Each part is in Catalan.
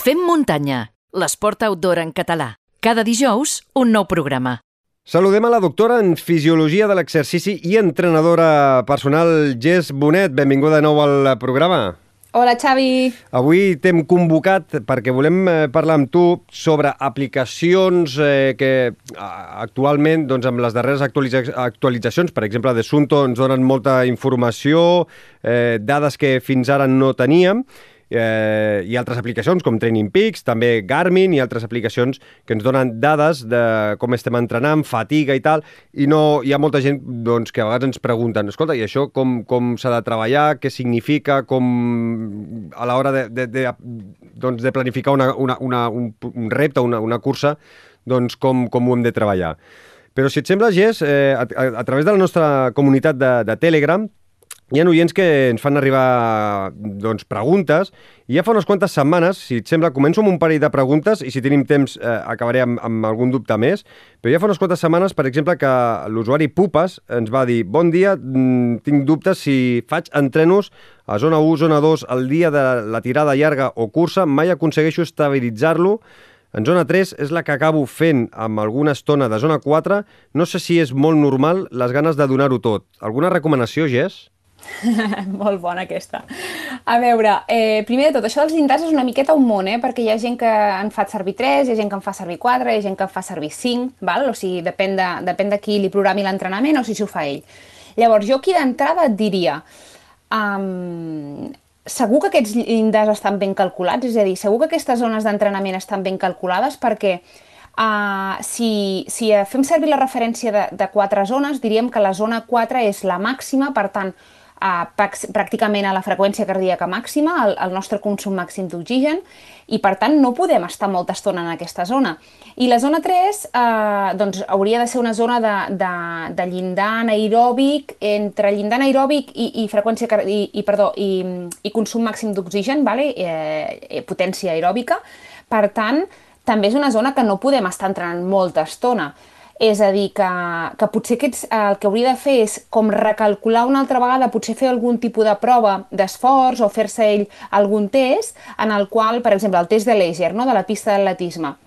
Fem muntanya, l'esport outdoor en català. Cada dijous, un nou programa. Saludem a la doctora en Fisiologia de l'Exercici i entrenadora personal Jess Bonet. Benvinguda de nou al programa. Hola, Xavi. Avui t'hem convocat perquè volem eh, parlar amb tu sobre aplicacions eh, que actualment, doncs, amb les darreres actualitza actualitzacions, per exemple, de Sunto, ens donen molta informació, eh, dades que fins ara no teníem, eh, i altres aplicacions com Training Peaks, també Garmin i altres aplicacions que ens donen dades de com estem entrenant, fatiga i tal, i no hi ha molta gent doncs, que a vegades ens pregunten, escolta, i això com, com s'ha de treballar, què significa, com a l'hora de, de, de, doncs, de planificar una, una, una, un, un repte, una, una cursa, doncs com, com ho hem de treballar. Però si et sembla, Gés, eh, a, a, a través de la nostra comunitat de, de Telegram hi ha oients que ens fan arribar doncs, preguntes i ja fa unes quantes setmanes, si et sembla, començo amb un parell de preguntes i si tenim temps eh, acabaré amb, amb algun dubte més, però ja fa unes quantes setmanes, per exemple, que l'usuari Pupes ens va dir bon dia, mm, tinc dubtes si faig entrenos a zona 1, zona 2, el dia de la tirada llarga o cursa, mai aconsegueixo estabilitzar-lo en zona 3 és la que acabo fent amb alguna estona de zona 4. No sé si és molt normal les ganes de donar-ho tot. Alguna recomanació, Jess? Molt bona aquesta. A veure, eh, primer de tot, això dels llindars és una miqueta un món, eh? perquè hi ha gent que en fa servir 3, hi ha gent que en fa servir 4, hi ha gent que en fa servir 5, val? o sigui, depèn de, depèn de qui li programi l'entrenament o si s'ho fa ell. Llavors, jo aquí d'entrada et diria, um, segur que aquests llindars estan ben calculats, és a dir, segur que aquestes zones d'entrenament estan ben calculades perquè Uh, si, si fem servir la referència de, de quatre zones, diríem que la zona 4 és la màxima, per tant, pràcticament a la freqüència cardíaca màxima, el, el nostre consum màxim d'oxigen, i per tant no podem estar molta estona en aquesta zona. I la zona 3 eh, doncs, hauria de ser una zona de, de, de llindar anaeròbic, entre llindar anaeròbic i, i freqüència i, i, perdó, i, i consum màxim d'oxigen, vale? eh, eh, potència aeròbica. Per tant, també és una zona que no podem estar entrenant molta estona. És a dir, que, que potser aquests, el que hauria de fer és com recalcular una altra vegada, potser fer algun tipus de prova d'esforç o fer-se ell algun test en el qual, per exemple, el test de Leger, no? de la pista d'atletisme,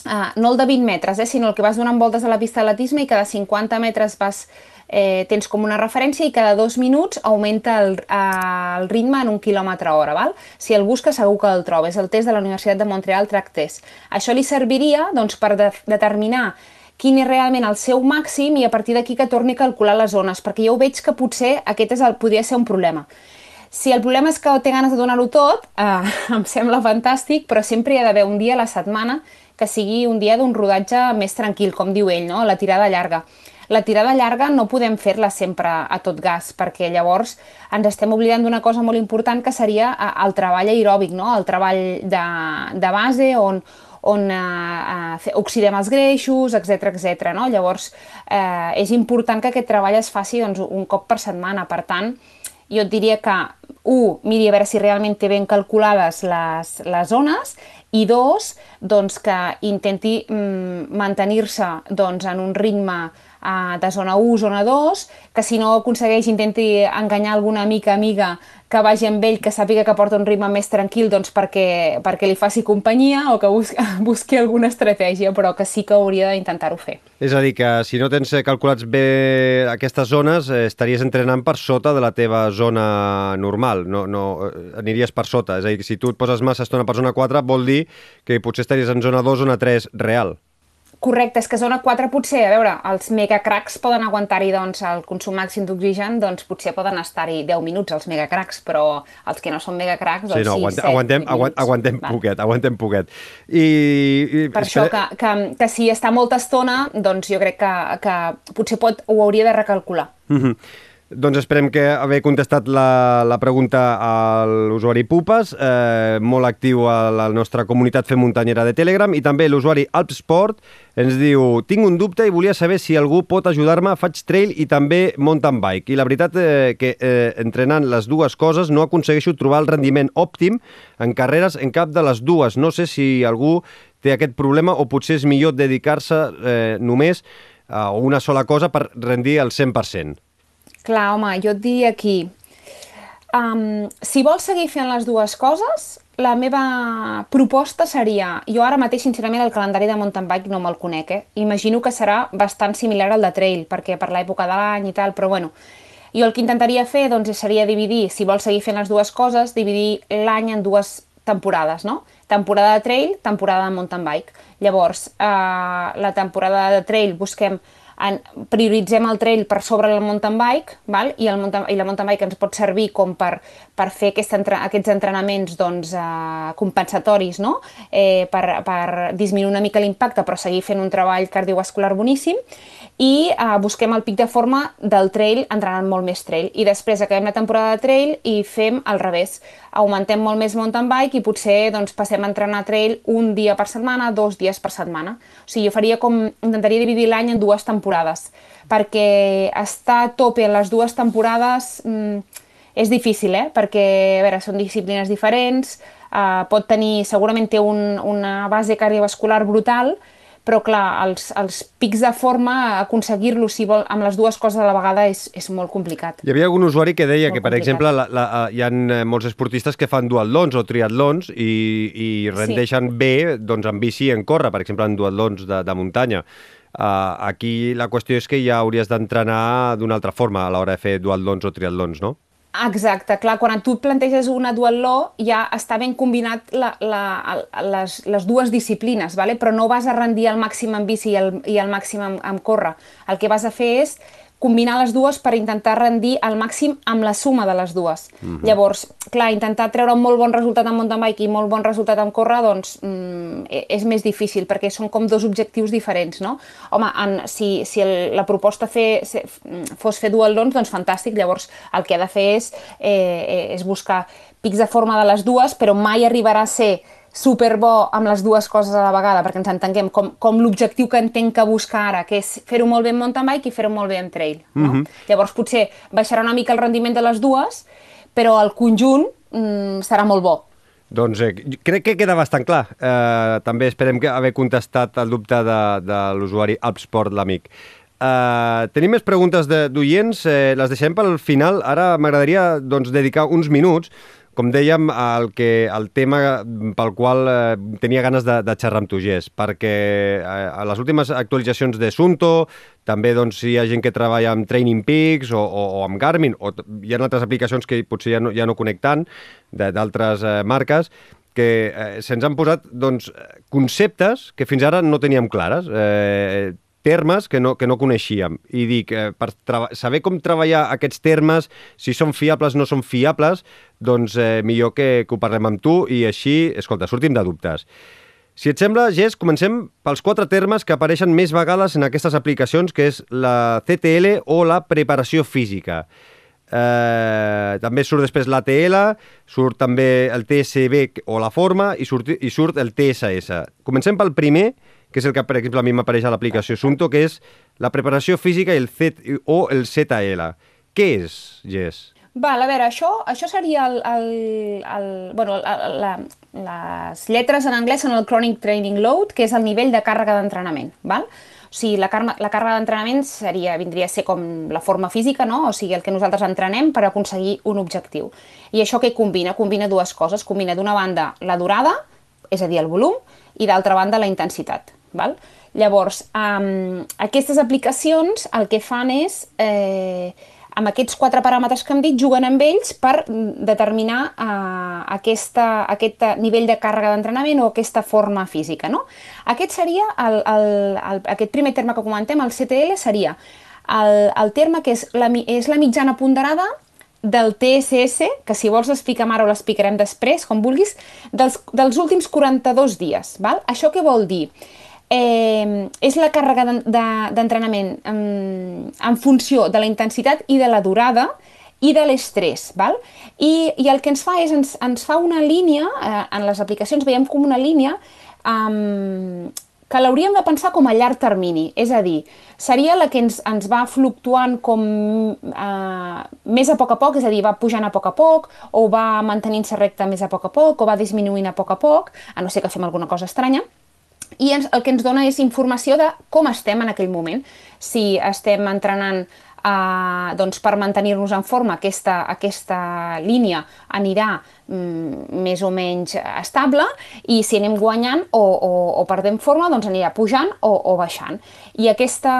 Uh, no el de 20 metres, eh, sinó el que vas donant voltes a la pista d'atletisme i cada 50 metres vas, eh, tens com una referència i cada dos minuts augmenta el, uh, el ritme en un quilòmetre hora. Val? Si el busca segur que el troba. És el test de la Universitat de Montreal Track Test. Això li serviria doncs, per de determinar quin és realment el seu màxim i a partir d'aquí que torni a calcular les zones, perquè jo veig que potser aquest és el, podria ser un problema. Si el problema és que té ganes de donar-ho tot, eh, em sembla fantàstic, però sempre hi ha d'haver un dia a la setmana que sigui un dia d'un rodatge més tranquil, com diu ell, no? la tirada llarga. La tirada llarga no podem fer-la sempre a tot gas, perquè llavors ens estem oblidant d'una cosa molt important que seria eh, el treball aeròbic, no? el treball de, de base on, on eh, eh, oxidem els greixos, etc etc. No? Llavors, eh, és important que aquest treball es faci doncs, un cop per setmana. Per tant, jo et diria que, un, miri a veure si realment té ben calculades les, les zones i dos, doncs que intenti mm, mantenir-se doncs, en un ritme uh, de zona 1, zona 2, que si no aconsegueix intenti enganyar alguna mica amiga que vagi amb ell, que sàpiga que porta un ritme més tranquil doncs perquè, perquè li faci companyia o que busqui, busqui alguna estratègia, però que sí que hauria d'intentar-ho fer. És a dir, que si no tens calculats bé aquestes zones, eh, estaries entrenant per sota de la teva zona normal, no, no eh, aniries per sota. És a dir, si tu et poses massa estona per zona 4, vol dir que potser estaries en zona 2, zona 3 real. Correcte, és que zona 4 potser, a veure, els megacracs poden aguantar-hi doncs, el consum màxim d'oxigen, doncs potser poden estar-hi 10 minuts els megacracs, però els que no són megacracs, doncs sí, no, aguantem, 7 aguantem, aguantem Va. poquet, aguantem poquet. I, i per això que, que, que si està molta estona, doncs jo crec que, que potser pot, ho hauria de recalcular. Mm -hmm. Doncs esperem que haver contestat la, la pregunta a l'usuari Pupes, eh, molt actiu a la nostra comunitat Fem Muntanyera de Telegram, i també l'usuari Alpsport ens diu tinc un dubte i volia saber si algú pot ajudar-me, faig trail i també mountain bike. I la veritat eh, que eh, entrenant les dues coses no aconsegueixo trobar el rendiment òptim en carreres en cap de les dues. No sé si algú té aquest problema o potser és millor dedicar-se eh, només a una sola cosa per rendir el 100%. Clar, home, jo et diria aquí, um, si vols seguir fent les dues coses, la meva proposta seria, jo ara mateix sincerament el calendari de mountain bike no me'l conec, eh? imagino que serà bastant similar al de trail, perquè per l'època de l'any i tal, però bueno, jo el que intentaria fer doncs, seria dividir, si vols seguir fent les dues coses, dividir l'any en dues temporades, no? Temporada de trail, temporada de mountain bike. Llavors, eh, la temporada de trail busquem en, prioritzem el trail per sobre el mountain bike val? I, el mountain, i la mountain bike ens pot servir com per, per fer aquest entre, aquests entrenaments doncs, eh, compensatoris no? eh, per, per disminuir una mica l'impacte però seguir fent un treball cardiovascular boníssim i eh, busquem el pic de forma del trail entrenant molt més trail i després acabem la temporada de trail i fem al revés, augmentem molt més mountain bike i potser doncs, passem a entrenar trail un dia per setmana, dos dies per setmana. O sigui, jo faria com, intentaria dividir l'any en dues temporades perquè estar a tope en les dues temporades mm, és difícil, eh? perquè a veure, són disciplines diferents, eh, pot tenir, segurament té un, una base cardiovascular brutal, però clar, els, els pics de forma, aconseguir-los si vol, amb les dues coses a la vegada és, és molt complicat. Hi havia algun usuari que deia molt que, per complicat. exemple, la, la, hi ha eh, molts esportistes que fan duatlons o triatlons i, i rendeixen sí. bé doncs, en bici i en córrer, per exemple, en duatlons de, de muntanya. Uh, aquí la qüestió és que ja hauries d'entrenar d'una altra forma a l'hora de fer duatlons o triatlons, no? Exacte, clar, quan tu planteges una duatló ja està ben combinat la, la, les, les dues disciplines, vale? però no vas a rendir al màxim en bici i al, i al màxim en, en córrer. El que vas a fer és combinar les dues per intentar rendir al màxim amb la suma de les dues. Uh mhm. -huh. Llavors, clar, intentar treure un molt bon resultat en mountain bike i molt bon resultat en córrer, doncs mm, e, és més difícil, perquè són com dos objectius diferents, no? Home, en, si, si el, la proposta fer, se, fos fer duatlons, doncs fantàstic, llavors el que ha de fer és, eh, eh és buscar pics de forma de les dues, però mai arribarà a ser superbo amb les dues coses a la vegada, perquè ens entenguem com, com l'objectiu que entenc que buscar ara, que és fer-ho molt bé en mountain bike i fer-ho molt bé en trail. No? Mm -hmm. Llavors potser baixarà una mica el rendiment de les dues, però el conjunt mm, serà molt bo. Doncs eh, crec que queda bastant clar. Eh, també esperem que haver contestat el dubte de, de l'usuari Upsport, l'amic. Uh, tenim més preguntes d'oients, eh, les deixem pel final. Ara m'agradaria doncs, dedicar uns minuts com dèiem, el, que, el tema pel qual eh, tenia ganes de, de xerrar amb tu, Gés, perquè eh, a les últimes actualitzacions de Sunto, també doncs, hi ha gent que treballa amb Training Peaks o, o, o amb Garmin, o hi ha altres aplicacions que potser ja no, ja no connecten d'altres eh, marques, que eh, se'ns han posat doncs, conceptes que fins ara no teníem clares. Eh, termes que no, que no coneixíem. I dic, eh, per saber com treballar aquests termes, si són fiables o no són fiables, doncs eh, millor que, que ho parlem amb tu i així, escolta, sortim de dubtes. Si et sembla, Gés, comencem pels quatre termes que apareixen més vegades en aquestes aplicacions, que és la CTL o la preparació física. Eh, també surt després l'ATL, surt també el TSB o la forma i surt, i surt el TSS. Comencem pel primer, que és el que, per exemple, a mi m'apareix a l'aplicació Sunto, que és la preparació física i el Z o el ZL. Què és, Jess? Val, a veure, això, això seria el, el, el, bueno, la, la, les lletres en anglès són el Chronic Training Load, que és el nivell de càrrega d'entrenament, val? O sigui, la, car la càrrega d'entrenament seria, vindria a ser com la forma física, no? o sigui, el que nosaltres entrenem per aconseguir un objectiu. I això què combina? Combina dues coses. Combina d'una banda la durada, és a dir, el volum, i d'altra banda la intensitat. Val? Llavors, um, aquestes aplicacions el que fan és, eh, amb aquests quatre paràmetres que hem dit, juguen amb ells per determinar uh, aquesta, aquest nivell de càrrega d'entrenament o aquesta forma física. No? Aquest seria, el, el, el, aquest primer terme que comentem, el CTL, seria el, el terme que és la, és la mitjana ponderada del TSS, que si vols l'expliquem ara o l'explicarem després, com vulguis, dels, dels últims 42 dies. Val? Això què vol dir? Eh, és la càrrega d'entrenament de, en, en funció de la intensitat i de la durada i de l'estrès? I, I el que ens fa és, ens, ens fa una línia, eh, en les aplicacions veiem com una línia um, que l'hauríem de pensar com a llarg termini, és a dir, seria la que ens, ens va fluctuant com eh, més a poc a poc, és a dir, va pujant a poc a poc, o va mantenint-se recta més a poc a poc, o va disminuint a poc a poc, a no ser que fem alguna cosa estranya, i ens, el que ens dona és informació de com estem en aquell moment. Si estem entrenant eh, doncs per mantenir-nos en forma aquesta, aquesta línia anirà mm, més o menys estable i si anem guanyant o, o, o perdem forma doncs anirà pujant o, o baixant. I aquesta,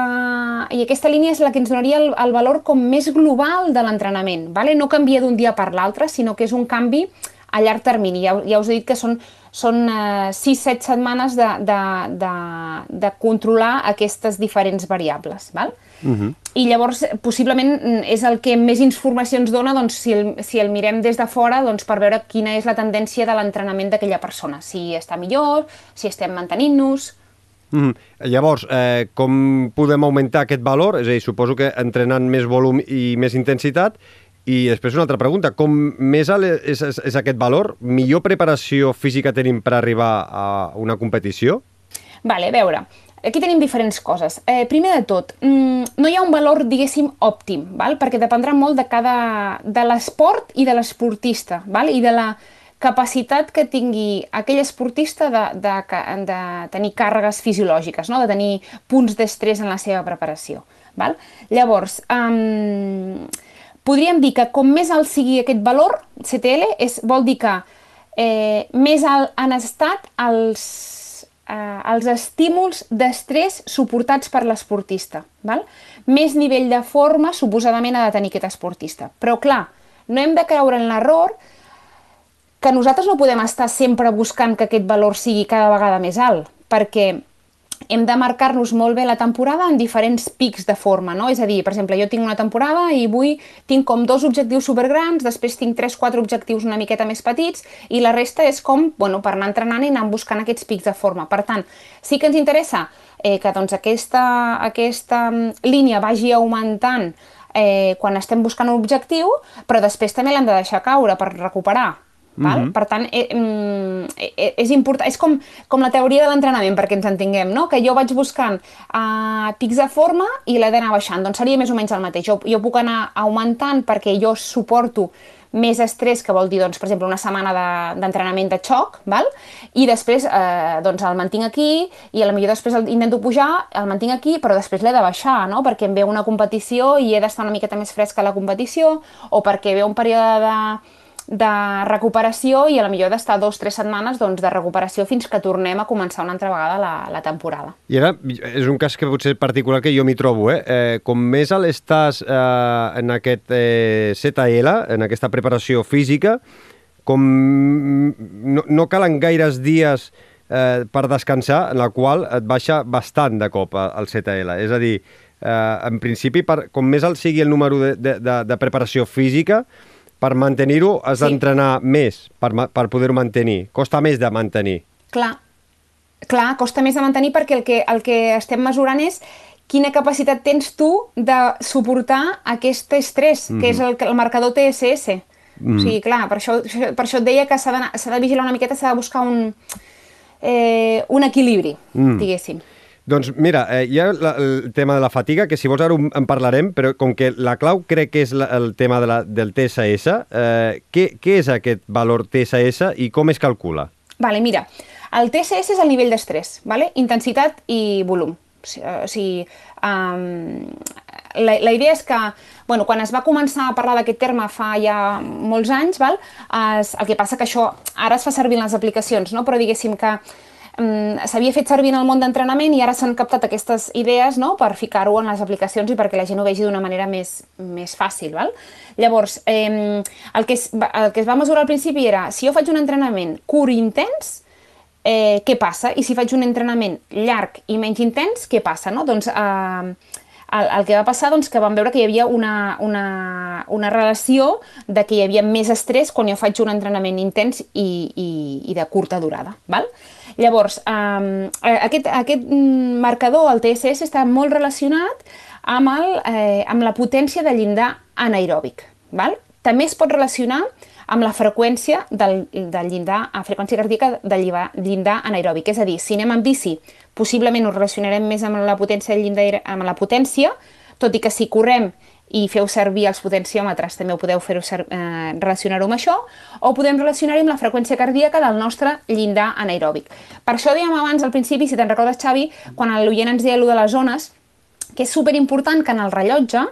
I aquesta línia és la que ens donaria el, el valor com més global de l'entrenament. Vale? No canvia d'un dia per l'altre, sinó que és un canvi a llarg termini. Ja, ja us he dit que són, són eh, 6-7 setmanes de, de, de, de controlar aquestes diferents variables. Val? Uh -huh. I llavors, possiblement, és el que més informació ens dona doncs, si, el, si el mirem des de fora doncs, per veure quina és la tendència de l'entrenament d'aquella persona. Si està millor, si estem mantenint-nos... Mm. Llavors, eh, com podem augmentar aquest valor? És a dir, suposo que entrenant més volum i més intensitat, i després una altra pregunta, com més és, és, és aquest valor? Millor preparació física tenim per arribar a una competició? Vale, a veure, Aquí tenim diferents coses. Eh, primer de tot, mm, no hi ha un valor, diguéssim, òptim, val? perquè dependrà molt de cada de l'esport i de l'esportista, val? i de la capacitat que tingui aquell esportista de, de, de tenir càrregues fisiològiques, no? de tenir punts d'estrès en la seva preparació. Val? Llavors, um, podríem dir que com més alt sigui aquest valor, CTL, és, vol dir que eh, més alt han estat els eh, els estímuls d'estrès suportats per l'esportista. Més nivell de forma suposadament ha de tenir aquest esportista. Però clar, no hem de creure en l'error que nosaltres no podem estar sempre buscant que aquest valor sigui cada vegada més alt, perquè hem de marcar-nos molt bé la temporada en diferents pics de forma, no? És a dir, per exemple, jo tinc una temporada i vull, tinc com dos objectius supergrans, després tinc tres, quatre objectius una miqueta més petits i la resta és com, bueno, per anar entrenant i anar buscant aquests pics de forma. Per tant, sí que ens interessa eh, que doncs, aquesta, aquesta mm, línia vagi augmentant eh, quan estem buscant un objectiu, però després també l'hem de deixar caure per recuperar. Val? Mm -hmm. Per tant, eh, mm, eh, és important, és com, com la teoria de l'entrenament, perquè ens entenguem, no? que jo vaig buscant uh, pics de forma i l'he d'anar baixant, doncs seria més o menys el mateix. Jo, jo puc anar augmentant perquè jo suporto més estrès, que vol dir, doncs, per exemple, una setmana d'entrenament de, de xoc, val? i després eh, doncs el mantinc aquí, i a la millor després el intento pujar, el mantinc aquí, però després l'he de baixar, no? perquè em ve una competició i he d'estar una miqueta més fresca a la competició, o perquè ve un període de de recuperació i a la millor d'estar dos o tres setmanes doncs, de recuperació fins que tornem a començar una altra vegada la, la temporada. I ara, és un cas que potser particular que jo m'hi trobo, eh? eh? Com més alt estàs eh, en aquest eh, ZL, en aquesta preparació física, com no, no calen gaires dies eh, per descansar, en la qual et baixa bastant de cop el ZL. És a dir, eh, en principi, per, com més alt sigui el número de, de, de, de preparació física, per mantenir-ho has sí. d'entrenar més per, per poder-ho mantenir. Costa més de mantenir. Clar, clar, costa més de mantenir perquè el que, el que estem mesurant és quina capacitat tens tu de suportar aquest estrès, mm -hmm. que és el, el marcador TSS. Mm -hmm. O sigui, clar, per això, per això et deia que s'ha de, de vigilar una miqueta, s'ha de buscar un, eh, un equilibri, mm. diguéssim. Doncs mira, eh, hi ha la, el tema de la fatiga, que si vols ara en parlarem, però com que la clau crec que és la, el tema de la, del TSS, eh, què, què és aquest valor TSS i com es calcula? Vale, mira, el TSS és el nivell d'estrès, vale? intensitat i volum. O sigui, um, la, la idea és que bueno, quan es va començar a parlar d'aquest terme fa ja molts anys, val? Es, el que passa que això ara es fa servir en les aplicacions, no? però diguéssim que s'havia fet servir en el món d'entrenament i ara s'han captat aquestes idees no? per ficar-ho en les aplicacions i perquè la gent ho vegi d'una manera més, més fàcil. Val? Llavors, eh, el, que es, el que es va mesurar al principi era si jo faig un entrenament curt i intens, eh, què passa? I si faig un entrenament llarg i menys intens, què passa? No? Doncs eh, el, el que va passar doncs, que vam veure que hi havia una, una, una relació de que hi havia més estrès quan jo faig un entrenament intens i, i, i de curta durada. Val? Llavors, um, aquest, aquest marcador, el TSS, està molt relacionat amb, el, eh, amb la potència de llindar anaeròbic. Val? També es pot relacionar amb la freqüència del, del llindar, a freqüència cardíaca del llindar anaeròbic. És a dir, si anem en bici, possiblement ho relacionarem més amb la potència del llindar, amb la potència, tot i que si correm i feu servir els potenciòmetres, també ho podeu fer eh, relacionar-ho amb això, o podem relacionar-ho amb la freqüència cardíaca del nostre llindar anaeròbic. Per això dèiem abans al principi, si te'n recordes, Xavi, quan l'oient ens deia allò de les zones, que és superimportant que en el rellotge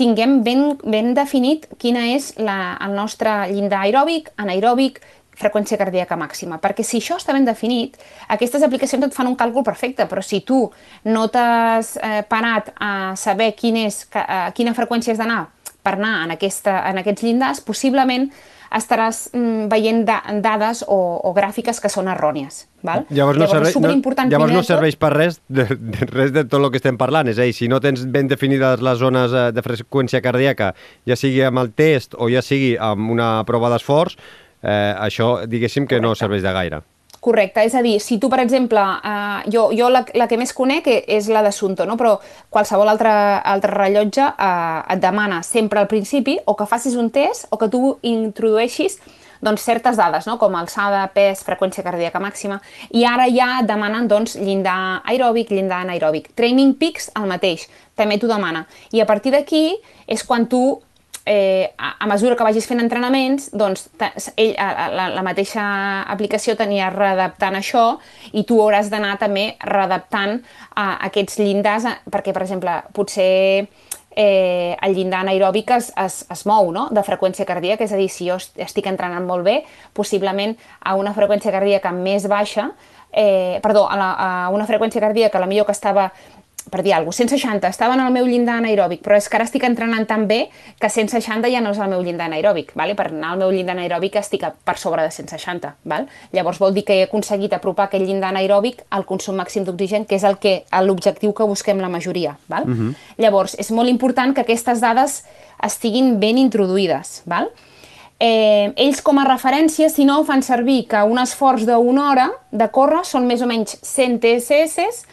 tinguem ben, ben definit quina és la, el nostre llindar aeròbic, anaeròbic, freqüència cardíaca màxima. Perquè si això està ben definit, aquestes aplicacions et fan un càlcul perfecte, però si tu no t'has eh, parat a saber quin és, a quina freqüència has d'anar per anar en, aquesta, en aquests llindars, possiblement estaràs mm, veient da dades o, o gràfiques que són errònies. Val? Llavors, no, llavors, servei, no, llavors no serveix per res de, de, res de tot el que estem parlant. És a dir, si no tens ben definides les zones eh, de freqüència cardíaca, ja sigui amb el test o ja sigui amb una prova d'esforç, eh, això diguéssim que Correcte. no serveix de gaire. Correcte, és a dir, si tu, per exemple, eh, jo, jo la, la que més conec és la d'Assunto, no? però qualsevol altre, altre rellotge eh, et demana sempre al principi o que facis un test o que tu introdueixis doncs, certes dades, no? com alçada, pes, freqüència cardíaca màxima, i ara ja et demanen doncs, llindar aeròbic, llindar anaeròbic. Training Peaks, el mateix, també t'ho demana. I a partir d'aquí és quan tu eh, a, a mesura que vagis fent entrenaments, doncs ell, la, la mateixa aplicació tenia readaptant això i tu hauràs d'anar també readaptant a, aquests llindars, perquè, per exemple, potser eh, el llindar anaeròbic es, es, es mou no? de freqüència cardíaca, és a dir, si jo estic entrenant molt bé, possiblement a una freqüència cardíaca més baixa, eh, perdó, a, la, a una freqüència cardíaca la millor que estava per dir alguna cosa, 160, estava en el meu llindar anaeròbic, però és que ara estic entrenant tan bé que 160 ja no és el meu llindar anaeròbic, vale? per anar al meu llindar anaeròbic estic per sobre de 160. Val? Llavors vol dir que he aconseguit apropar aquest llindar anaeròbic al consum màxim d'oxigen, que és el que l'objectiu que busquem la majoria. Val? Uh mhm. -huh. Llavors, és molt important que aquestes dades estiguin ben introduïdes. Val? Eh, ells com a referència, si no, fan servir que un esforç d'una hora de córrer són més o menys 100 TSS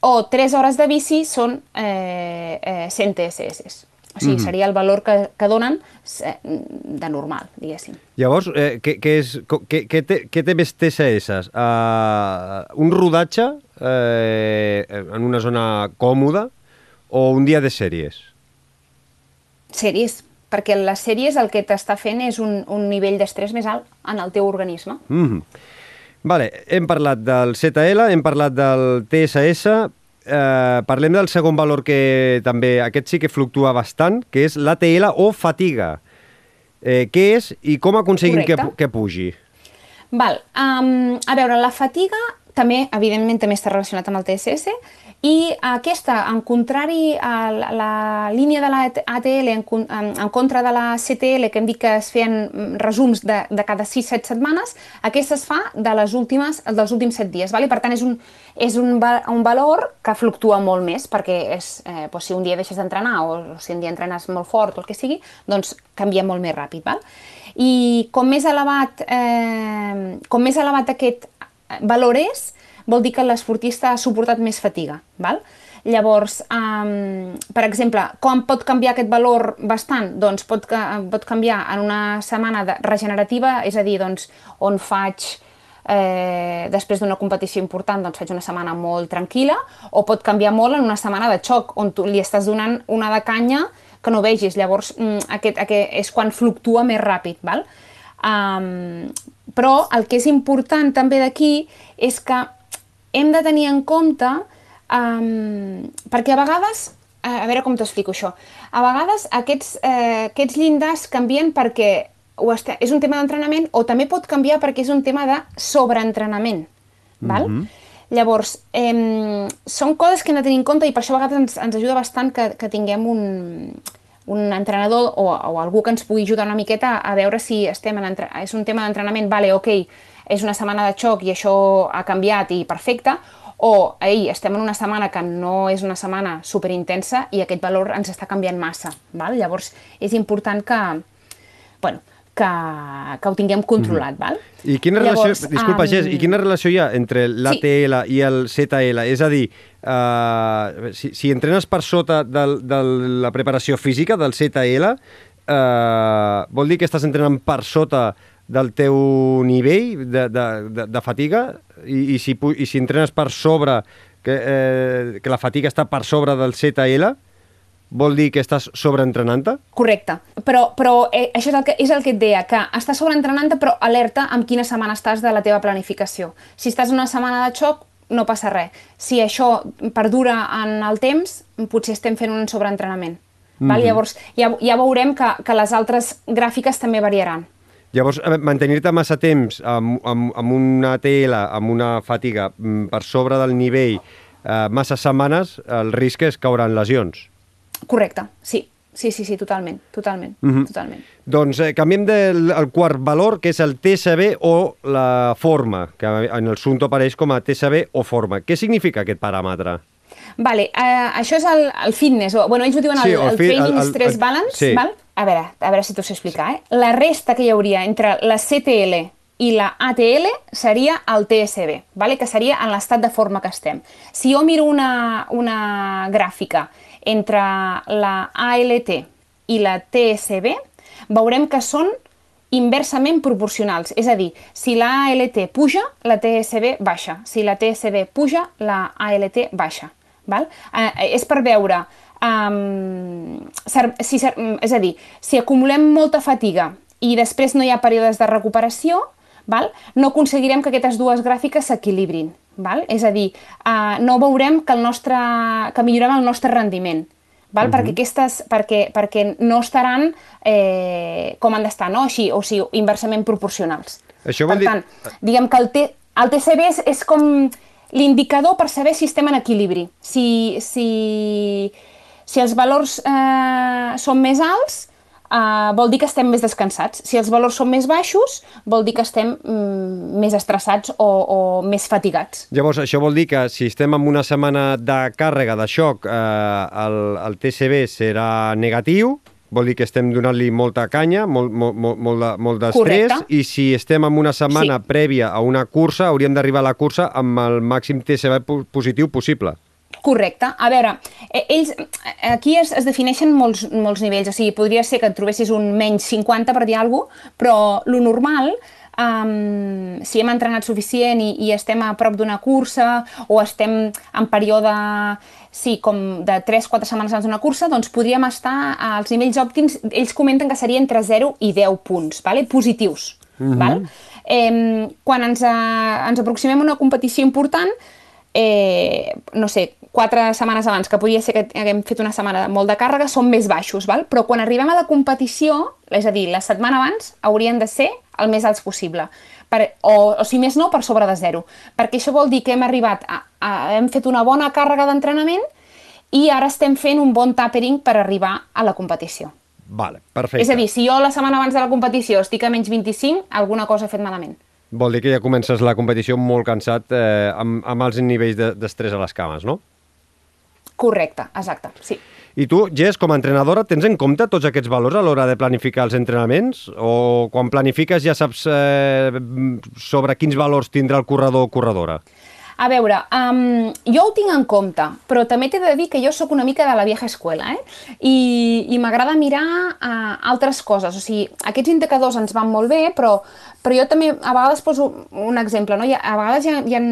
o 3 hores de bici són eh, eh, 100 TSS. O sigui, mm -hmm. seria el valor que, que donen eh, de normal, diguéssim. Llavors, eh, què, què, és, què, què, té, què té més TSS? Uh, un rodatge eh, en una zona còmoda o un dia de sèries? Sèries, perquè les sèries el que t'està fent és un, un nivell d'estrès més alt en el teu organisme. Mm -hmm. Vale, hem parlat del ZL, hem parlat del TSS, eh, parlem del segon valor que també, aquest sí que fluctua bastant, que és l'ATL o fatiga. Eh, què és i com aconseguim que, que pugi? Val, um, a veure, la fatiga també, evidentment, també està relacionat amb el TSS, i aquesta, en contrari a la, la línia de l'ATL en, en, en contra de la CTL, que hem dit que es feien mm, resums de, de cada 6-7 setmanes, aquesta es fa de les últimes, dels últims 7 dies. Val? Per tant és un, és un, un valor que fluctua molt més, perquè és, eh, doncs, si un dia deixes d'entrenar o, o si un dia entrenes molt fort o el que sigui, doncs canvia molt més ràpid. Val? I com més elevat, eh, com més elevat aquest valor és, vol dir que l'esportista ha suportat més fatiga. Val? Llavors, um, per exemple, com pot canviar aquest valor bastant? Doncs pot, pot canviar en una setmana de regenerativa, és a dir, doncs, on faig eh, després d'una competició important doncs faig una setmana molt tranquil·la, o pot canviar molt en una setmana de xoc, on tu li estàs donant una de canya que no vegis. Llavors, mm, aquest, aquest és quan fluctua més ràpid. Val? Um, però el que és important també d'aquí és que hem de tenir en compte, um, perquè a vegades, a veure com t'explico això, a vegades aquests, eh, aquests llindars canvien perquè o està, és un tema d'entrenament o també pot canviar perquè és un tema de sobreentrenament. Val? Mm -hmm. Llavors, eh, són coses que hem de tenir en compte i per això a vegades ens, ens ajuda bastant que, que tinguem un, un entrenador o, o algú que ens pugui ajudar una miqueta a veure si estem en és un tema d'entrenament, vale, ok, és una setmana de xoc i això ha canviat i perfecte, o ei, estem en una setmana que no és una setmana superintensa i aquest valor ens està canviant massa. Val? Llavors és important que, bueno, que, que ho tinguem controlat. Mm. Val? I quina relació, Llavors, disculpa, um... Gés, i quina relació hi ha entre l'ATL sí. i el ZL? És a dir, uh, si, si entrenes per sota de, de la preparació física del ZL, uh, vol dir que estàs entrenant per sota del teu nivell de, de, de, de fatiga i, i, si, i si entrenes per sobre, que, eh, que la fatiga està per sobre del ZL, vol dir que estàs sobreentrenant-te? Correcte, però, però eh, això és el, que, és el que et deia, que estàs sobreentrenant-te però alerta amb quina setmana estàs de la teva planificació. Si estàs una setmana de xoc, no passa res. Si això perdura en el temps, potser estem fent un sobreentrenament. Mm -hmm. Llavors, ja, ja veurem que, que les altres gràfiques també variaran. Llavors, mantenir-te massa temps amb, amb, amb una TL, amb una fatiga mm, per sobre del nivell eh, massa setmanes, el risc és caure en lesions. Correcte, sí. Sí, sí, sí, totalment, totalment, mm -hmm. totalment. Doncs eh, canviem del el quart valor, que és el TSB o la forma, que en el Sunto apareix com a TSB o forma. Què significa aquest paràmetre? Vale, uh, això és el, el fitness, o, bueno, ells ho diuen sí, el, el, el Training el, el, Stress el, Balance, sí. val? A veure, a veure si t'ho sé explicar, eh? La resta que hi hauria entre la CTL i la ATL seria el TSB, vale? que seria en l'estat de forma que estem. Si jo miro una, una gràfica entre la ALT i la TSB, veurem que són inversament proporcionals. És a dir, si la ALT puja, la TSB baixa. Si la TSB puja, la ALT baixa. Val? Eh, és per veure... Um, si, és a dir, si acumulem molta fatiga i després no hi ha períodes de recuperació, val? no aconseguirem que aquestes dues gràfiques s'equilibrin. Val? És a dir, uh, no veurem que, el nostre, que millorem el nostre rendiment. Val? Uh -huh. perquè, aquestes, perquè, perquè no estaran eh, com han d'estar, no? Així, o sigui, inversament proporcionals. Això vol per tant, dir... diguem que el, T, el TCB és, és com l'indicador per saber si estem en equilibri. Si, si, si els valors eh, són més alts, uh, vol dir que estem més descansats. Si els valors són més baixos, vol dir que estem mm, més estressats o, o més fatigats. Llavors, això vol dir que si estem en una setmana de càrrega, de xoc, eh, el, el TCB serà negatiu, vol dir que estem donant-li molta canya, molt, molt, molt, molt d'estrès, i si estem en una setmana sí. prèvia a una cursa, hauríem d'arribar a la cursa amb el màxim TCB positiu possible. Correcte. A veure, eh, ells, eh, aquí es, es defineixen molts, molts nivells, o sigui, podria ser que et trobessis un menys 50 per dir alguna cosa, però lo normal, um, si hem entrenat suficient i, i estem a prop d'una cursa o estem en període sí, com de 3-4 setmanes abans d'una cursa, doncs podríem estar als nivells òptims, ells comenten que seria entre 0 i 10 punts, vale? positius. Mhm. -huh. val? Eh, quan ens, a, ens aproximem a una competició important, eh, no sé, quatre setmanes abans, que podia ser que haguem fet una setmana molt de càrrega, són més baixos, val? però quan arribem a la competició, és a dir, la setmana abans, haurien de ser el més alts possible. Per, o, o si més no, per sobre de zero. Perquè això vol dir que hem arribat, a, a, hem fet una bona càrrega d'entrenament i ara estem fent un bon tapering per arribar a la competició. Vale, perfecte. És a dir, si jo la setmana abans de la competició estic a menys 25, alguna cosa he fet malament. Vol dir que ja comences la competició molt cansat eh, amb, amb els nivells d'estrès de, a les cames, no? Correcte, exacte, sí. I tu, Jess, com a entrenadora, tens en compte tots aquests valors a l'hora de planificar els entrenaments? O quan planifiques ja saps eh, sobre quins valors tindrà el corredor o corredora? A veure, um, jo ho tinc en compte, però també t'he de dir que jo sóc una mica de la vieja escuela, eh? I, i m'agrada mirar uh, altres coses. O sigui, aquests indicadors ens van molt bé, però, però jo també a vegades poso un exemple, no? Hi ha, a vegades hi ha, hi ha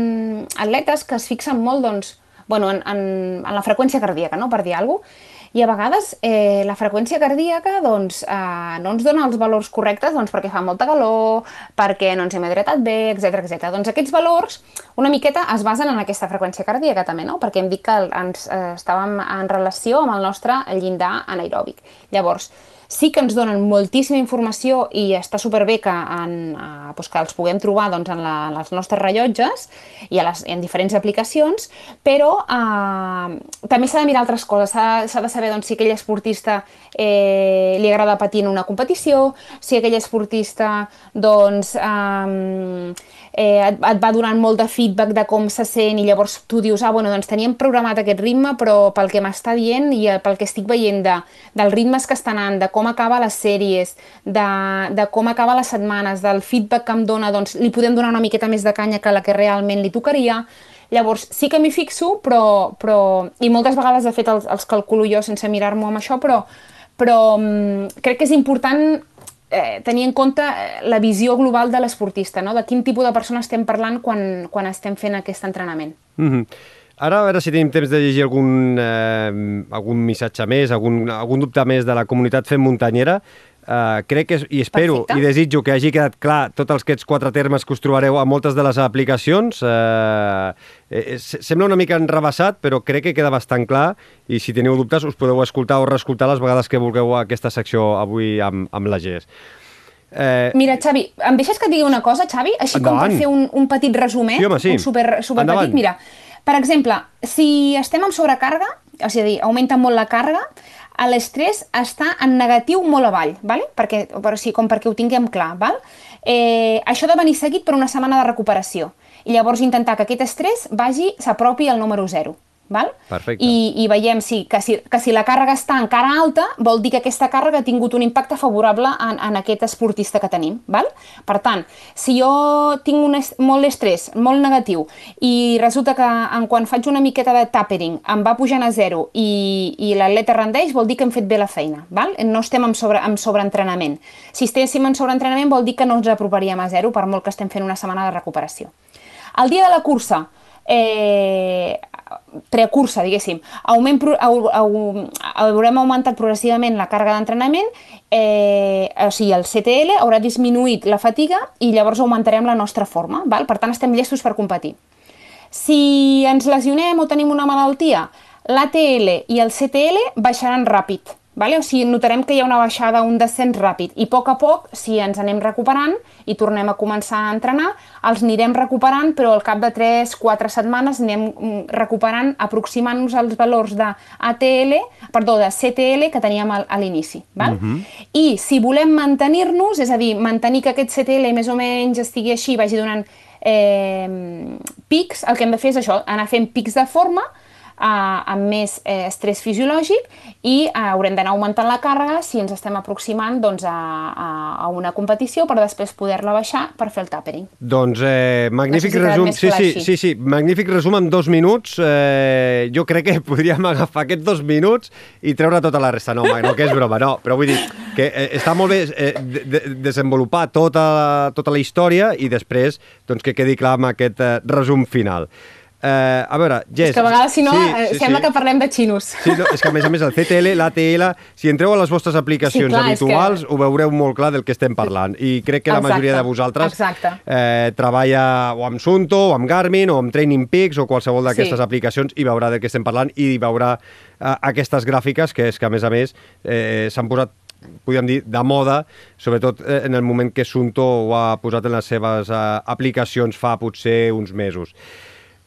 atletes que es fixen molt, doncs, bueno, en, en, en la freqüència cardíaca, no? per dir alguna cosa, i a vegades eh, la freqüència cardíaca doncs, eh, no ens dona els valors correctes doncs, perquè fa molta calor, perquè no ens hem hidratat bé, etc etc. Doncs aquests valors una miqueta es basen en aquesta freqüència cardíaca també, no? perquè hem dit que ens eh, estàvem en relació amb el nostre llindar anaeròbic. Llavors, sí que ens donen moltíssima informació i està superbé que, en, eh, doncs que els puguem trobar doncs, en, la, en els nostres rellotges i a les, en diferents aplicacions, però eh, també s'ha de mirar altres coses. S'ha de saber doncs, si aquell esportista eh, li agrada patir en una competició, si aquell esportista doncs, eh, eh, et, et va donant molt de feedback de com se sent i llavors tu dius, ah, bueno, doncs teníem programat aquest ritme, però pel que m'està dient i eh, pel que estic veient de, dels ritmes que està anant, de com acaba les sèries, de, de com acaba les setmanes, del feedback que em dona, doncs li podem donar una miqueta més de canya que la que realment li tocaria. Llavors, sí que m'hi fixo, però, però... I moltes vegades, de fet, els, els calculo jo sense mirar-m'ho amb això, però, però um, crec que és important eh, tenir en compte eh, la visió global de l'esportista, no? de quin tipus de persona estem parlant quan, quan estem fent aquest entrenament. Mm -hmm. Ara, a veure si tenim temps de llegir algun, eh, algun missatge més, algun, algun dubte més de la comunitat fent muntanyera. Uh, crec que, i espero Perfecte. i desitjo que hagi quedat clar tots els aquests quatre termes que us trobareu a moltes de les aplicacions. Uh, eh, sembla una mica enrebaçat, però crec que queda bastant clar i si teniu dubtes us podeu escoltar o reescoltar les vegades que vulgueu aquesta secció avui amb, amb la GES. Eh... Mira, Xavi, em deixes que et digui una cosa, Xavi? Així Endavant. com per fer un, un petit resumet, Sí, home, sí. un super, super Endavant. petit. Mira, per exemple, si estem amb sobrecàrrega, és a dir, augmenta molt la càrrega, l'estrès està en negatiu molt avall, vale? perquè, per, sí, com perquè ho tinguem clar. Val? Eh, això ha de venir seguit per una setmana de recuperació. I llavors intentar que aquest estrès vagi, s'apropi al número 0. Val? Perfecte. I, i veiem sí, que, si, que si la càrrega està encara alta, vol dir que aquesta càrrega ha tingut un impacte favorable en, en aquest esportista que tenim. Val? Per tant, si jo tinc un est molt d'estrès, molt negatiu, i resulta que en quan faig una miqueta de tapering em va pujant a zero i, i l'atleta rendeix, vol dir que hem fet bé la feina. Val? No estem amb, sobre, amb sobreentrenament. Si estéssim en sobreentrenament vol dir que no ens aproparíem a zero per molt que estem fent una setmana de recuperació. El dia de la cursa, eh, precursa, diguéssim, augment, au, au, haurem augmentat progressivament la càrrega d'entrenament, eh, o sigui, el CTL haurà disminuït la fatiga i llavors augmentarem la nostra forma, val? per tant estem llestos per competir. Si ens lesionem o tenim una malaltia, l'ATL i el CTL baixaran ràpid, Vale? O sigui, notarem que hi ha una baixada, un descens ràpid i a poc a poc, si ens anem recuperant i tornem a començar a entrenar, els anirem recuperant, però al cap de 3-4 setmanes anem recuperant, aproximant-nos als valors de ATL, perdó, de CTL que teníem a, a l'inici. Val? Uh -huh. I si volem mantenir-nos, és a dir, mantenir que aquest CTL més o menys estigui així, vagi donant eh, pics, el que hem de fer és això, anar fent pics de forma, uh, amb més eh, estrès fisiològic i uh, haurem d'anar augmentant la càrrega si ens estem aproximant doncs, a, a, a una competició per després poder-la baixar per fer el tapering. Doncs eh, magnífic resum. Sí, sí, sí, sí, magnífic resum en dos minuts. Eh, jo crec que podríem agafar aquests dos minuts i treure tota la resta. No, no, que és broma, no. Però vull dir que eh, està molt bé eh, de, de, desenvolupar tota, tota la història i després doncs, que quedi clar amb aquest eh, resum final. Eh, a veure, Jess... és que a vegades, si no, sí, eh, sí, sembla sí. que parlem de xinos. Sí, no, és que a més a més el CTL, l'ATL, si entreu a les vostres aplicacions Sí, clar, habituals, ho veureu molt clar del que estem parlant. I crec que la Exacte, majoria de vosaltres exacte. eh, treballa o amb Sunto, o amb Garmin, o amb Training Peaks, o qualsevol d'aquestes Sí. aplicacions, i veurà del que estem parlant, i veurà eh, aquestes gràfiques, que és que a més a més eh, s'han posat podríem dir, de moda, sobretot eh, en el moment que Sunto ho ha posat en les seves eh, aplicacions fa potser uns mesos.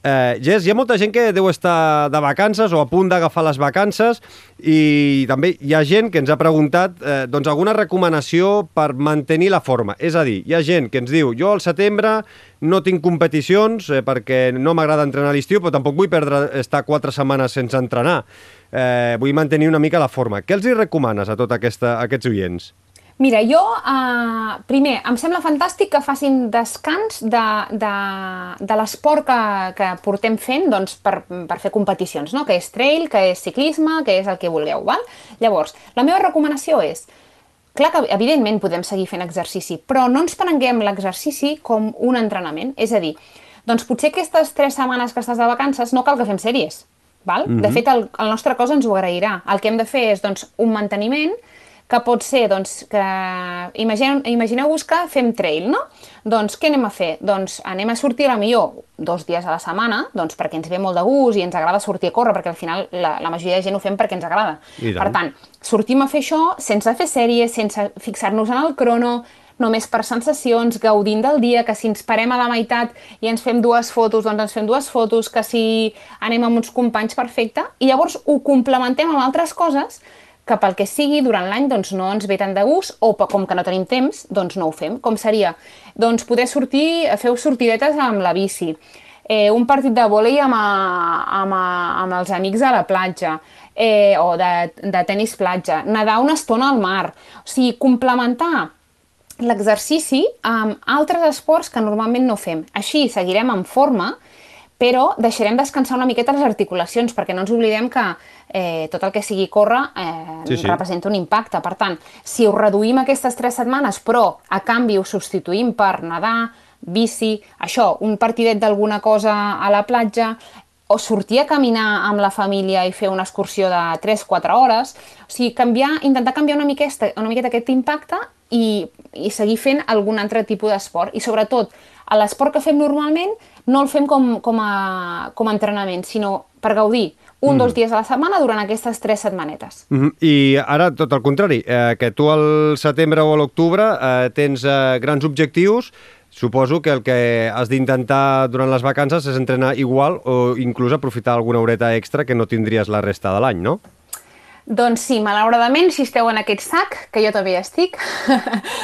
Eh, Jess, hi ha molta gent que deu estar de vacances o a punt d'agafar les vacances i també hi ha gent que ens ha preguntat eh, doncs alguna recomanació per mantenir la forma. És a dir, hi ha gent que ens diu jo al setembre no tinc competicions eh, perquè no m'agrada entrenar a l'estiu, però tampoc vull perdre estar quatre setmanes sense entrenar. Eh, vull mantenir una mica la forma. Què els hi recomanes a tots aquests oients? Mira, jo, eh, primer, em sembla fantàstic que facin descans de, de, de l'esport que, que portem fent doncs, per, per fer competicions, no? que és trail, que és ciclisme, que és el que vulgueu. Val? Llavors, la meva recomanació és, clar que evidentment podem seguir fent exercici, però no ens prenguem l'exercici com un entrenament. És a dir, doncs potser aquestes tres setmanes que estàs de vacances no cal que fem sèries. Val? Mm -hmm. De fet, el, el nostre cos ens ho agrairà. El que hem de fer és doncs, un manteniment que pot ser, doncs, que... Imagineu- Imagineu-vos que fem trail, no? Doncs què anem a fer? Doncs anem a sortir a la millor dos dies a la setmana, doncs perquè ens ve molt de gust i ens agrada sortir a córrer, perquè al final la, la majoria de gent ho fem perquè ens agrada. Per tant, sortim a fer això sense fer sèries, sense fixar-nos en el crono, només per sensacions, gaudint del dia, que si ens parem a la meitat i ens fem dues fotos, doncs ens fem dues fotos, que si anem amb uns companys, perfecte, i llavors ho complementem amb altres coses que pel que sigui durant l'any doncs, no ens ve tant de gust o com que no tenim temps, doncs no ho fem. Com seria? Doncs poder sortir, feu sortidetes amb la bici, eh, un partit de vòlei amb, a, amb, a, amb els amics a la platja, eh, o de, de tennis platja, nedar una estona al mar. O sigui, complementar l'exercici amb altres esports que normalment no fem. Així seguirem en forma, però deixarem descansar una miqueta les articulacions, perquè no ens oblidem que eh, tot el que sigui córrer eh, Sí, sí. representa un impacte. Per tant, si ho reduïm aquestes tres setmanes, però a canvi ho substituïm per nedar, bici, això, un partidet d'alguna cosa a la platja, o sortir a caminar amb la família i fer una excursió de 3-4 hores. O sigui, canviar, intentar canviar una miqueta, una miqueta aquest impacte i, i seguir fent algun altre tipus d'esport. I sobretot, l'esport que fem normalment no el fem com, com, a, com a entrenament, sinó per gaudir un mm. dos dies a la setmana durant aquestes tres setmanetes. Mm -hmm. I ara, tot el contrari, eh, que tu al setembre o a l'octubre eh, tens eh, grans objectius, Suposo que el que has d'intentar durant les vacances és entrenar igual o inclús aprofitar alguna horeta extra que no tindries la resta de l'any, no? Doncs sí, malauradament, si esteu en aquest sac, que jo també estic,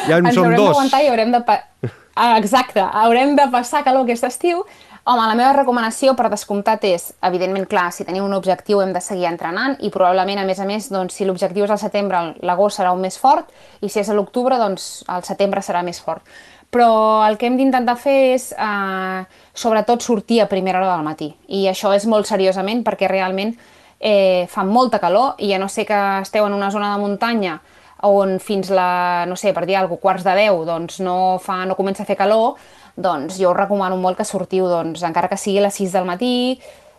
ja en ens som haurem dos. d'aguantar i haurem de... Ah, exacte, haurem de passar calor aquest estiu. Home, la meva recomanació per descomptat és, evidentment, clar, si teniu un objectiu hem de seguir entrenant i probablement, a més a més, doncs, si l'objectiu és al setembre, l'agost serà un més fort i si és a l'octubre, doncs el setembre serà més fort però el que hem d'intentar fer és, eh, sobretot, sortir a primera hora del matí. I això és molt seriosament perquè realment eh, fa molta calor i ja no sé que esteu en una zona de muntanya on fins la, no sé, per dir alguna cosa, quarts de 10, doncs no, fa, no comença a fer calor, doncs jo us recomano molt que sortiu, doncs, encara que sigui a les 6 del matí,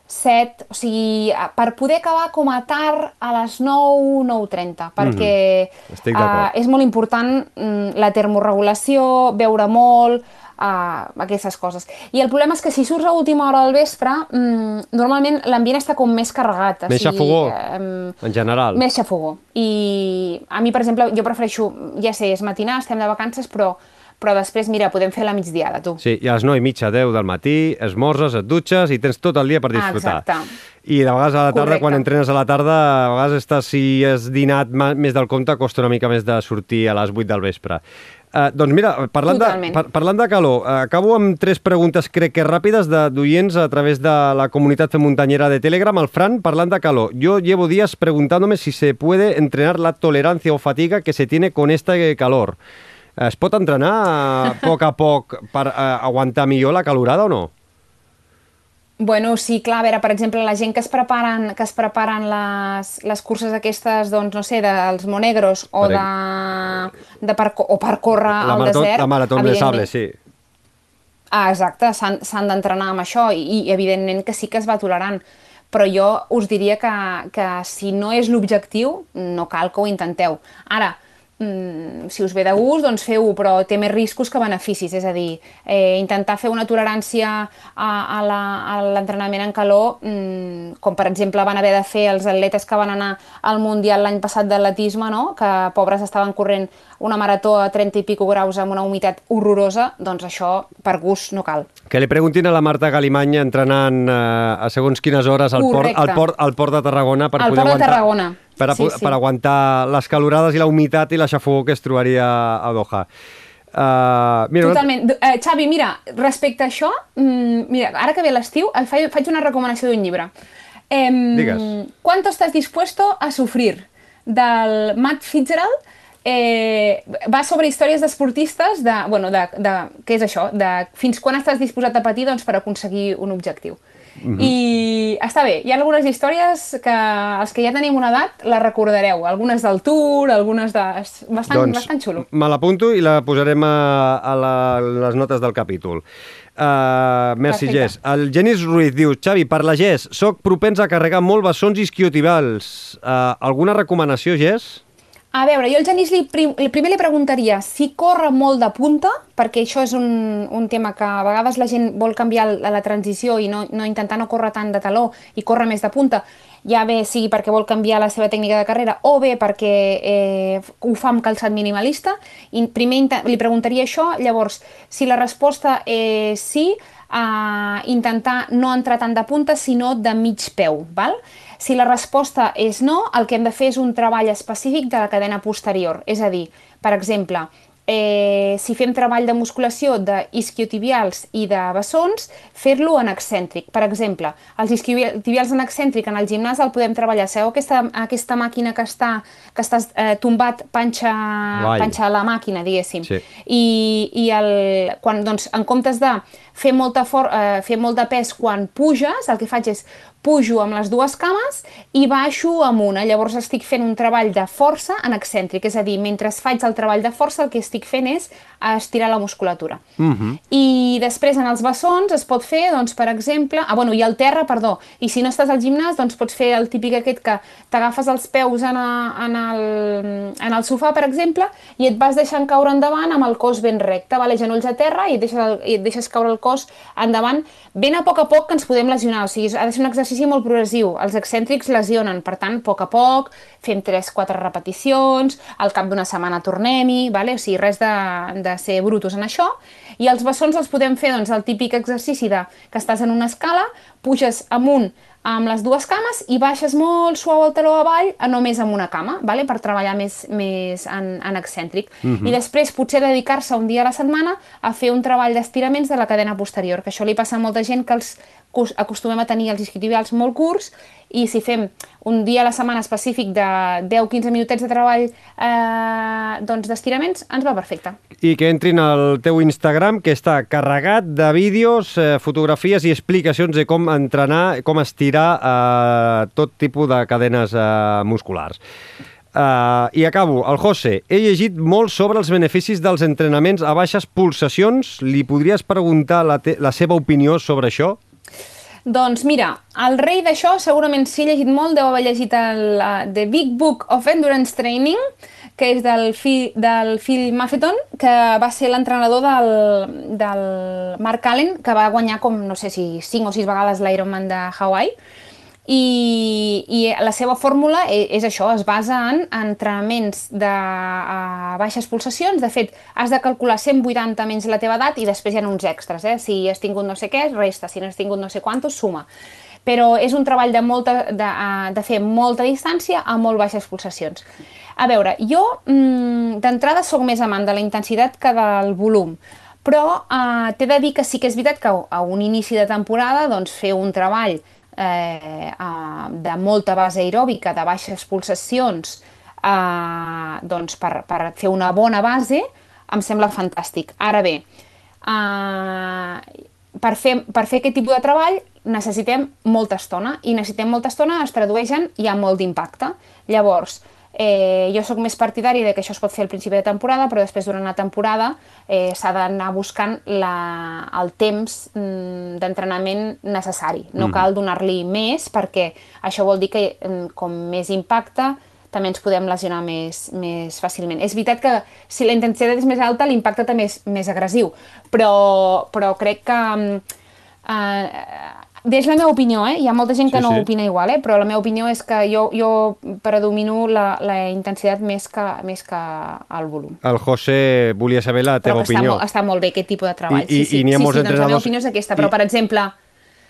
7, o sigui, per poder acabar com a tard a les 9, 9.30, perquè mm, uh, és molt important mm, la termorregulació, beure molt, uh, aquestes coses. I el problema és que si surts a última hora del vespre, mm, normalment l'ambient està com més carregat. Més xafogó, um, en general. Més xafogó. I a mi, per exemple, jo prefereixo, ja sé, és matinar, estem de vacances, però però després, mira, podem fer la migdiada, tu. Sí, i a les 9 i mitja, 10 del matí, esmorzes, et dutxes i tens tot el dia per disfrutar. Ah, exacte. I de vegades a la tarda, Correcte. quan entrenes a la tarda, a vegades estàs, si has dinat més del compte, costa una mica més de sortir a les 8 del vespre. Uh, doncs mira, parlant de, par parlant de calor, uh, acabo amb tres preguntes, crec que ràpides, d'oients a través de la comunitat muntanyera de Telegram. El Fran, parlant de calor, yo llevo días preguntándome si se puede entrenar la tolerancia o fatiga que se tiene con este calor. Es pot entrenar a poc a poc per uh, aguantar millor la calorada o no? Bueno, sí, clar, a veure, per exemple, la gent que es preparen, que es preparen les, les curses aquestes, doncs, no sé, dels Monegros o, de, de per, o per córrer la al marató, desert... La marató de sable, sí. Ah, exacte, s'han d'entrenar amb això i, i evidentment que sí que es va tolerant però jo us diria que, que si no és l'objectiu, no cal que ho intenteu. Ara, mm, si us ve de gust, doncs feu-ho, però té més riscos que beneficis, és a dir, eh, intentar fer una tolerància a, a l'entrenament en calor, mm, com per exemple van haver de fer els atletes que van anar al Mundial l'any passat d'atletisme, no? que pobres estaven corrent una marató a 30 i pico graus amb una humitat horrorosa, doncs això per gust no cal. Que li preguntin a la Marta Galimanya entrenant eh, a segons quines hores al port, al, port, al port de Tarragona per al poder port aguantar... de Tarragona per, a, sí, sí. per aguantar les calorades i la humitat i la xafogó que es trobaria a Doha. Uh, mira, Totalment. Uh, Xavi, mira, respecte a això, mm, mira, ara que ve l'estiu, faig, una recomanació d'un llibre. Eh, Digues. ¿Cuánto estás dispuesto a sufrir? Del Matt Fitzgerald, eh, va sobre històries d'esportistes, de, bueno, de, de, què és això? De fins quan estàs disposat a patir doncs, per aconseguir un objectiu. -hmm. I està bé, hi ha algunes històries que els que ja tenim una edat la recordareu, algunes del Tour, algunes de... bastant, doncs, bastant xulo. me l'apunto i la posarem a, a la, les notes del capítol. Uh, merci, Perfecte. Gés. El Genis Ruiz diu, Xavi, per la Gés, soc propens a carregar molt bessons isquiotibals. Uh, alguna recomanació, Gés? A veure, jo al Genís li, prim, primer li preguntaria si corre molt de punta, perquè això és un, un tema que a vegades la gent vol canviar la, la transició i no, no intentar no córrer tant de taló i córrer més de punta, ja bé sigui perquè vol canviar la seva tècnica de carrera o bé perquè eh, ho fa amb calçat minimalista. I primer li preguntaria això, llavors, si la resposta és sí, eh, intentar no entrar tant de punta, sinó de mig peu, val? Si la resposta és no, el que hem de fer és un treball específic de la cadena posterior. És a dir, per exemple, eh, si fem treball de musculació d'isquiotibials i de bessons, fer-lo en excèntric. Per exemple, els isquiotibials en excèntric en el gimnàs el podem treballar. Sabeu aquesta, aquesta màquina que està, que estàs eh, tombat panxa, panxa a la màquina, diguéssim. Sí. I, i el, quan, doncs, en comptes de fer, molta for, eh, fer molt de pes quan puges, el que faig és pujo amb les dues cames i baixo amb una. Llavors estic fent un treball de força en excèntric, és a dir, mentre faig el treball de força el que estic fent és a estirar la musculatura. Uh -huh. I després en els bessons es pot fer, doncs, per exemple... Ah, bueno, i al terra, perdó. I si no estàs al gimnàs, doncs pots fer el típic aquest que t'agafes els peus en, a, en, el, en el sofà, per exemple, i et vas deixant caure endavant amb el cos ben recte, vale? genolls a terra i et deixes, el, i et deixes caure el cos endavant, ben a poc a poc que ens podem lesionar. O sigui, ha de ser un exercici molt progressiu. Els excèntrics lesionen, per tant, a poc a poc, fem 3-4 repeticions, al cap d'una setmana tornem-hi, vale? o sigui, res de, de ser brutos en això. I els bessons els podem fer doncs, el típic exercici de que estàs en una escala, puges amunt amb les dues cames i baixes molt suau el taló avall a només amb una cama, vale? per treballar més, més en, en excèntric. Uh -huh. I després potser dedicar-se un dia a la setmana a fer un treball d'estiraments de la cadena posterior, que això li passa a molta gent que els acostumem a tenir els isquiotibials molt curts i si fem un dia a la setmana específic de 10-15 minutets de treball eh, doncs d'estiraments, ens va perfecte. I que entrin al teu Instagram, que està carregat de vídeos, eh, fotografies i explicacions de com entrenar, com estirar eh, tot tipus de cadenes eh, musculars. Uh, I acabo. El José, he llegit molt sobre els beneficis dels entrenaments a baixes pulsacions. Li podries preguntar la, la seva opinió sobre això? Doncs mira, el rei d'això segurament si he llegit molt, deu haver llegit el uh, The Big Book of Endurance Training, que és del, fi, del Phil Maffeton, que va ser l'entrenador del, del Mark Allen, que va guanyar com, no sé si 5 o 6 vegades l'Ironman de Hawaii i, i la seva fórmula és, és això, es basa en entrenaments de a baixes pulsacions, de fet has de calcular 180 menys la teva edat i després hi ha uns extras, eh? si has tingut no sé què, resta, si no has tingut no sé quantos, suma. Però és un treball de, molta, de, de fer molta distància a molt baixes pulsacions. A veure, jo mmm, d'entrada sóc més amant de la intensitat que del volum, però eh, t'he de dir que sí que és veritat que a un inici de temporada doncs, fer un treball eh, de molta base aeròbica, de baixes pulsacions, eh, doncs per, per fer una bona base, em sembla fantàstic. Ara bé, eh, per, fer, per fer aquest tipus de treball necessitem molta estona, i necessitem molta estona es tradueix en hi ha molt d'impacte. Llavors, jo sóc més partidari de que això es pot fer al principi de temporada, però després durant la temporada eh, s'ha d'anar buscant la, el temps mm, d'entrenament necessari. No mm. cal donar-li més perquè això vol dir que mm, com més impacte també ens podem lesionar més, més fàcilment. És veritat que si la intensitat és més alta, l'impacte també és més agressiu, però, però crec que mm, eh, és la meva opinió, eh? Hi ha molta gent que sí, no sí. opina igual, eh? Però la meva opinió és que jo, jo predomino la, la intensitat més que, més que el volum. El José volia saber la teva però opinió. Està, està molt bé aquest tipus de treball. I, sí, sí, i n'hi ha sí, molts sí, entrenadors... Doncs la meva opinió és aquesta, però I... per exemple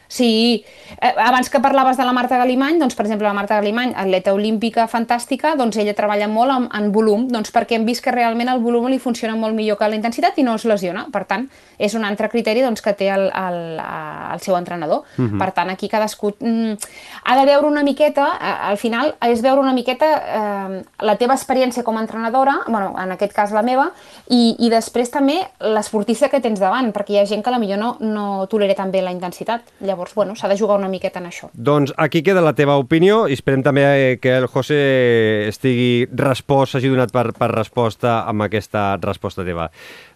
Sí, eh, abans que parlaves de la Marta Galimany, doncs, per exemple, la Marta Galimany, atleta olímpica fantàstica, doncs ella treballa molt en, en volum, doncs perquè hem vist que realment el volum li funciona molt millor que la intensitat i no es lesiona. Per tant, és un altre criteri doncs, que té el, el, el seu entrenador. Uh mhm. -huh. Per tant, aquí cadascú mm, ha de veure una miqueta, eh, al final, és veure una miqueta eh, la teva experiència com a entrenadora, bueno, en aquest cas la meva, i, i després també l'esportista que tens davant, perquè hi ha gent que millor no, no tolera tan bé la intensitat. Llavors, Llavors, bueno, s'ha de jugar una miqueta en això. Doncs aquí queda la teva opinió i esperem també eh, que el José estigui respost, s'hagi donat per, per resposta amb aquesta resposta teva.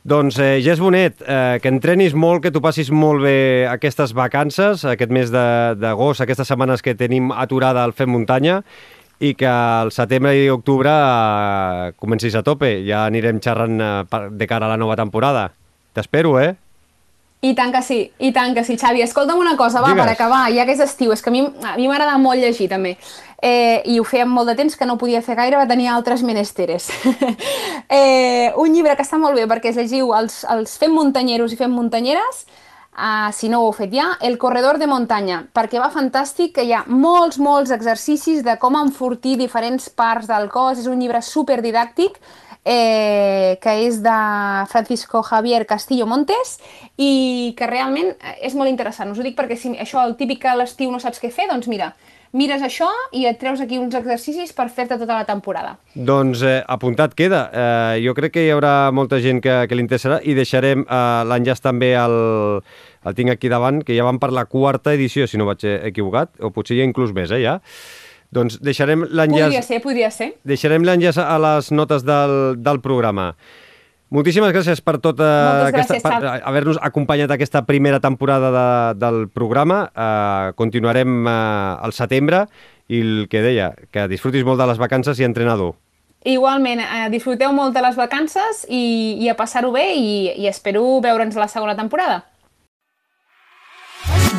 Doncs, eh, Gés Bonet, eh, que entrenis molt, que tu passis molt bé aquestes vacances, aquest mes d'agost, aquestes setmanes que tenim aturada al Fem Muntanya, i que al setembre i octubre eh, comencis a tope. Ja anirem xerrant eh, de cara a la nova temporada. T'espero, eh? I tant que sí, i tant que sí. Xavi, escolta'm una cosa, va, Digues. per acabar, ja que és estiu, és que a mi a mi m'agrada molt llegir, també. Eh, I ho feia molt de temps que no podia fer gaire, va tenir altres menesteres. eh, un llibre que està molt bé perquè es llegiu els, els Fem muntanyeros i Fem muntanyeres, uh, si no ho heu fet ja, El corredor de muntanya, perquè va fantàstic, que hi ha molts, molts exercicis de com enfortir diferents parts del cos, és un llibre super didàctic, eh, que és de Francisco Javier Castillo Montes i que realment és molt interessant. Us ho dic perquè si això, el típic que a l'estiu no saps què fer, doncs mira, mires això i et treus aquí uns exercicis per fer-te tota la temporada. Doncs eh, apuntat queda. Eh, jo crec que hi haurà molta gent que, que li interessarà i deixarem eh, l'enllaç també al, el tinc aquí davant, que ja vam per la quarta edició, si no vaig equivocat, o potser ja inclús més, eh, ja. Doncs deixarem l'enllaç... Podria ser, podria ser. Deixarem l'enllaç a les notes del, del programa. Moltíssimes gràcies per tota Moltes aquesta, gràcies, per haver-nos acompanyat aquesta primera temporada de, del programa. Uh, continuarem uh, al setembre i el que deia, que disfrutis molt de les vacances i entrenador. Igualment, eh, disfruteu molt de les vacances i, i a passar-ho bé i, i espero veure'ns a la segona temporada.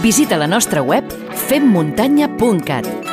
Visita la nostra web femmuntanya.cat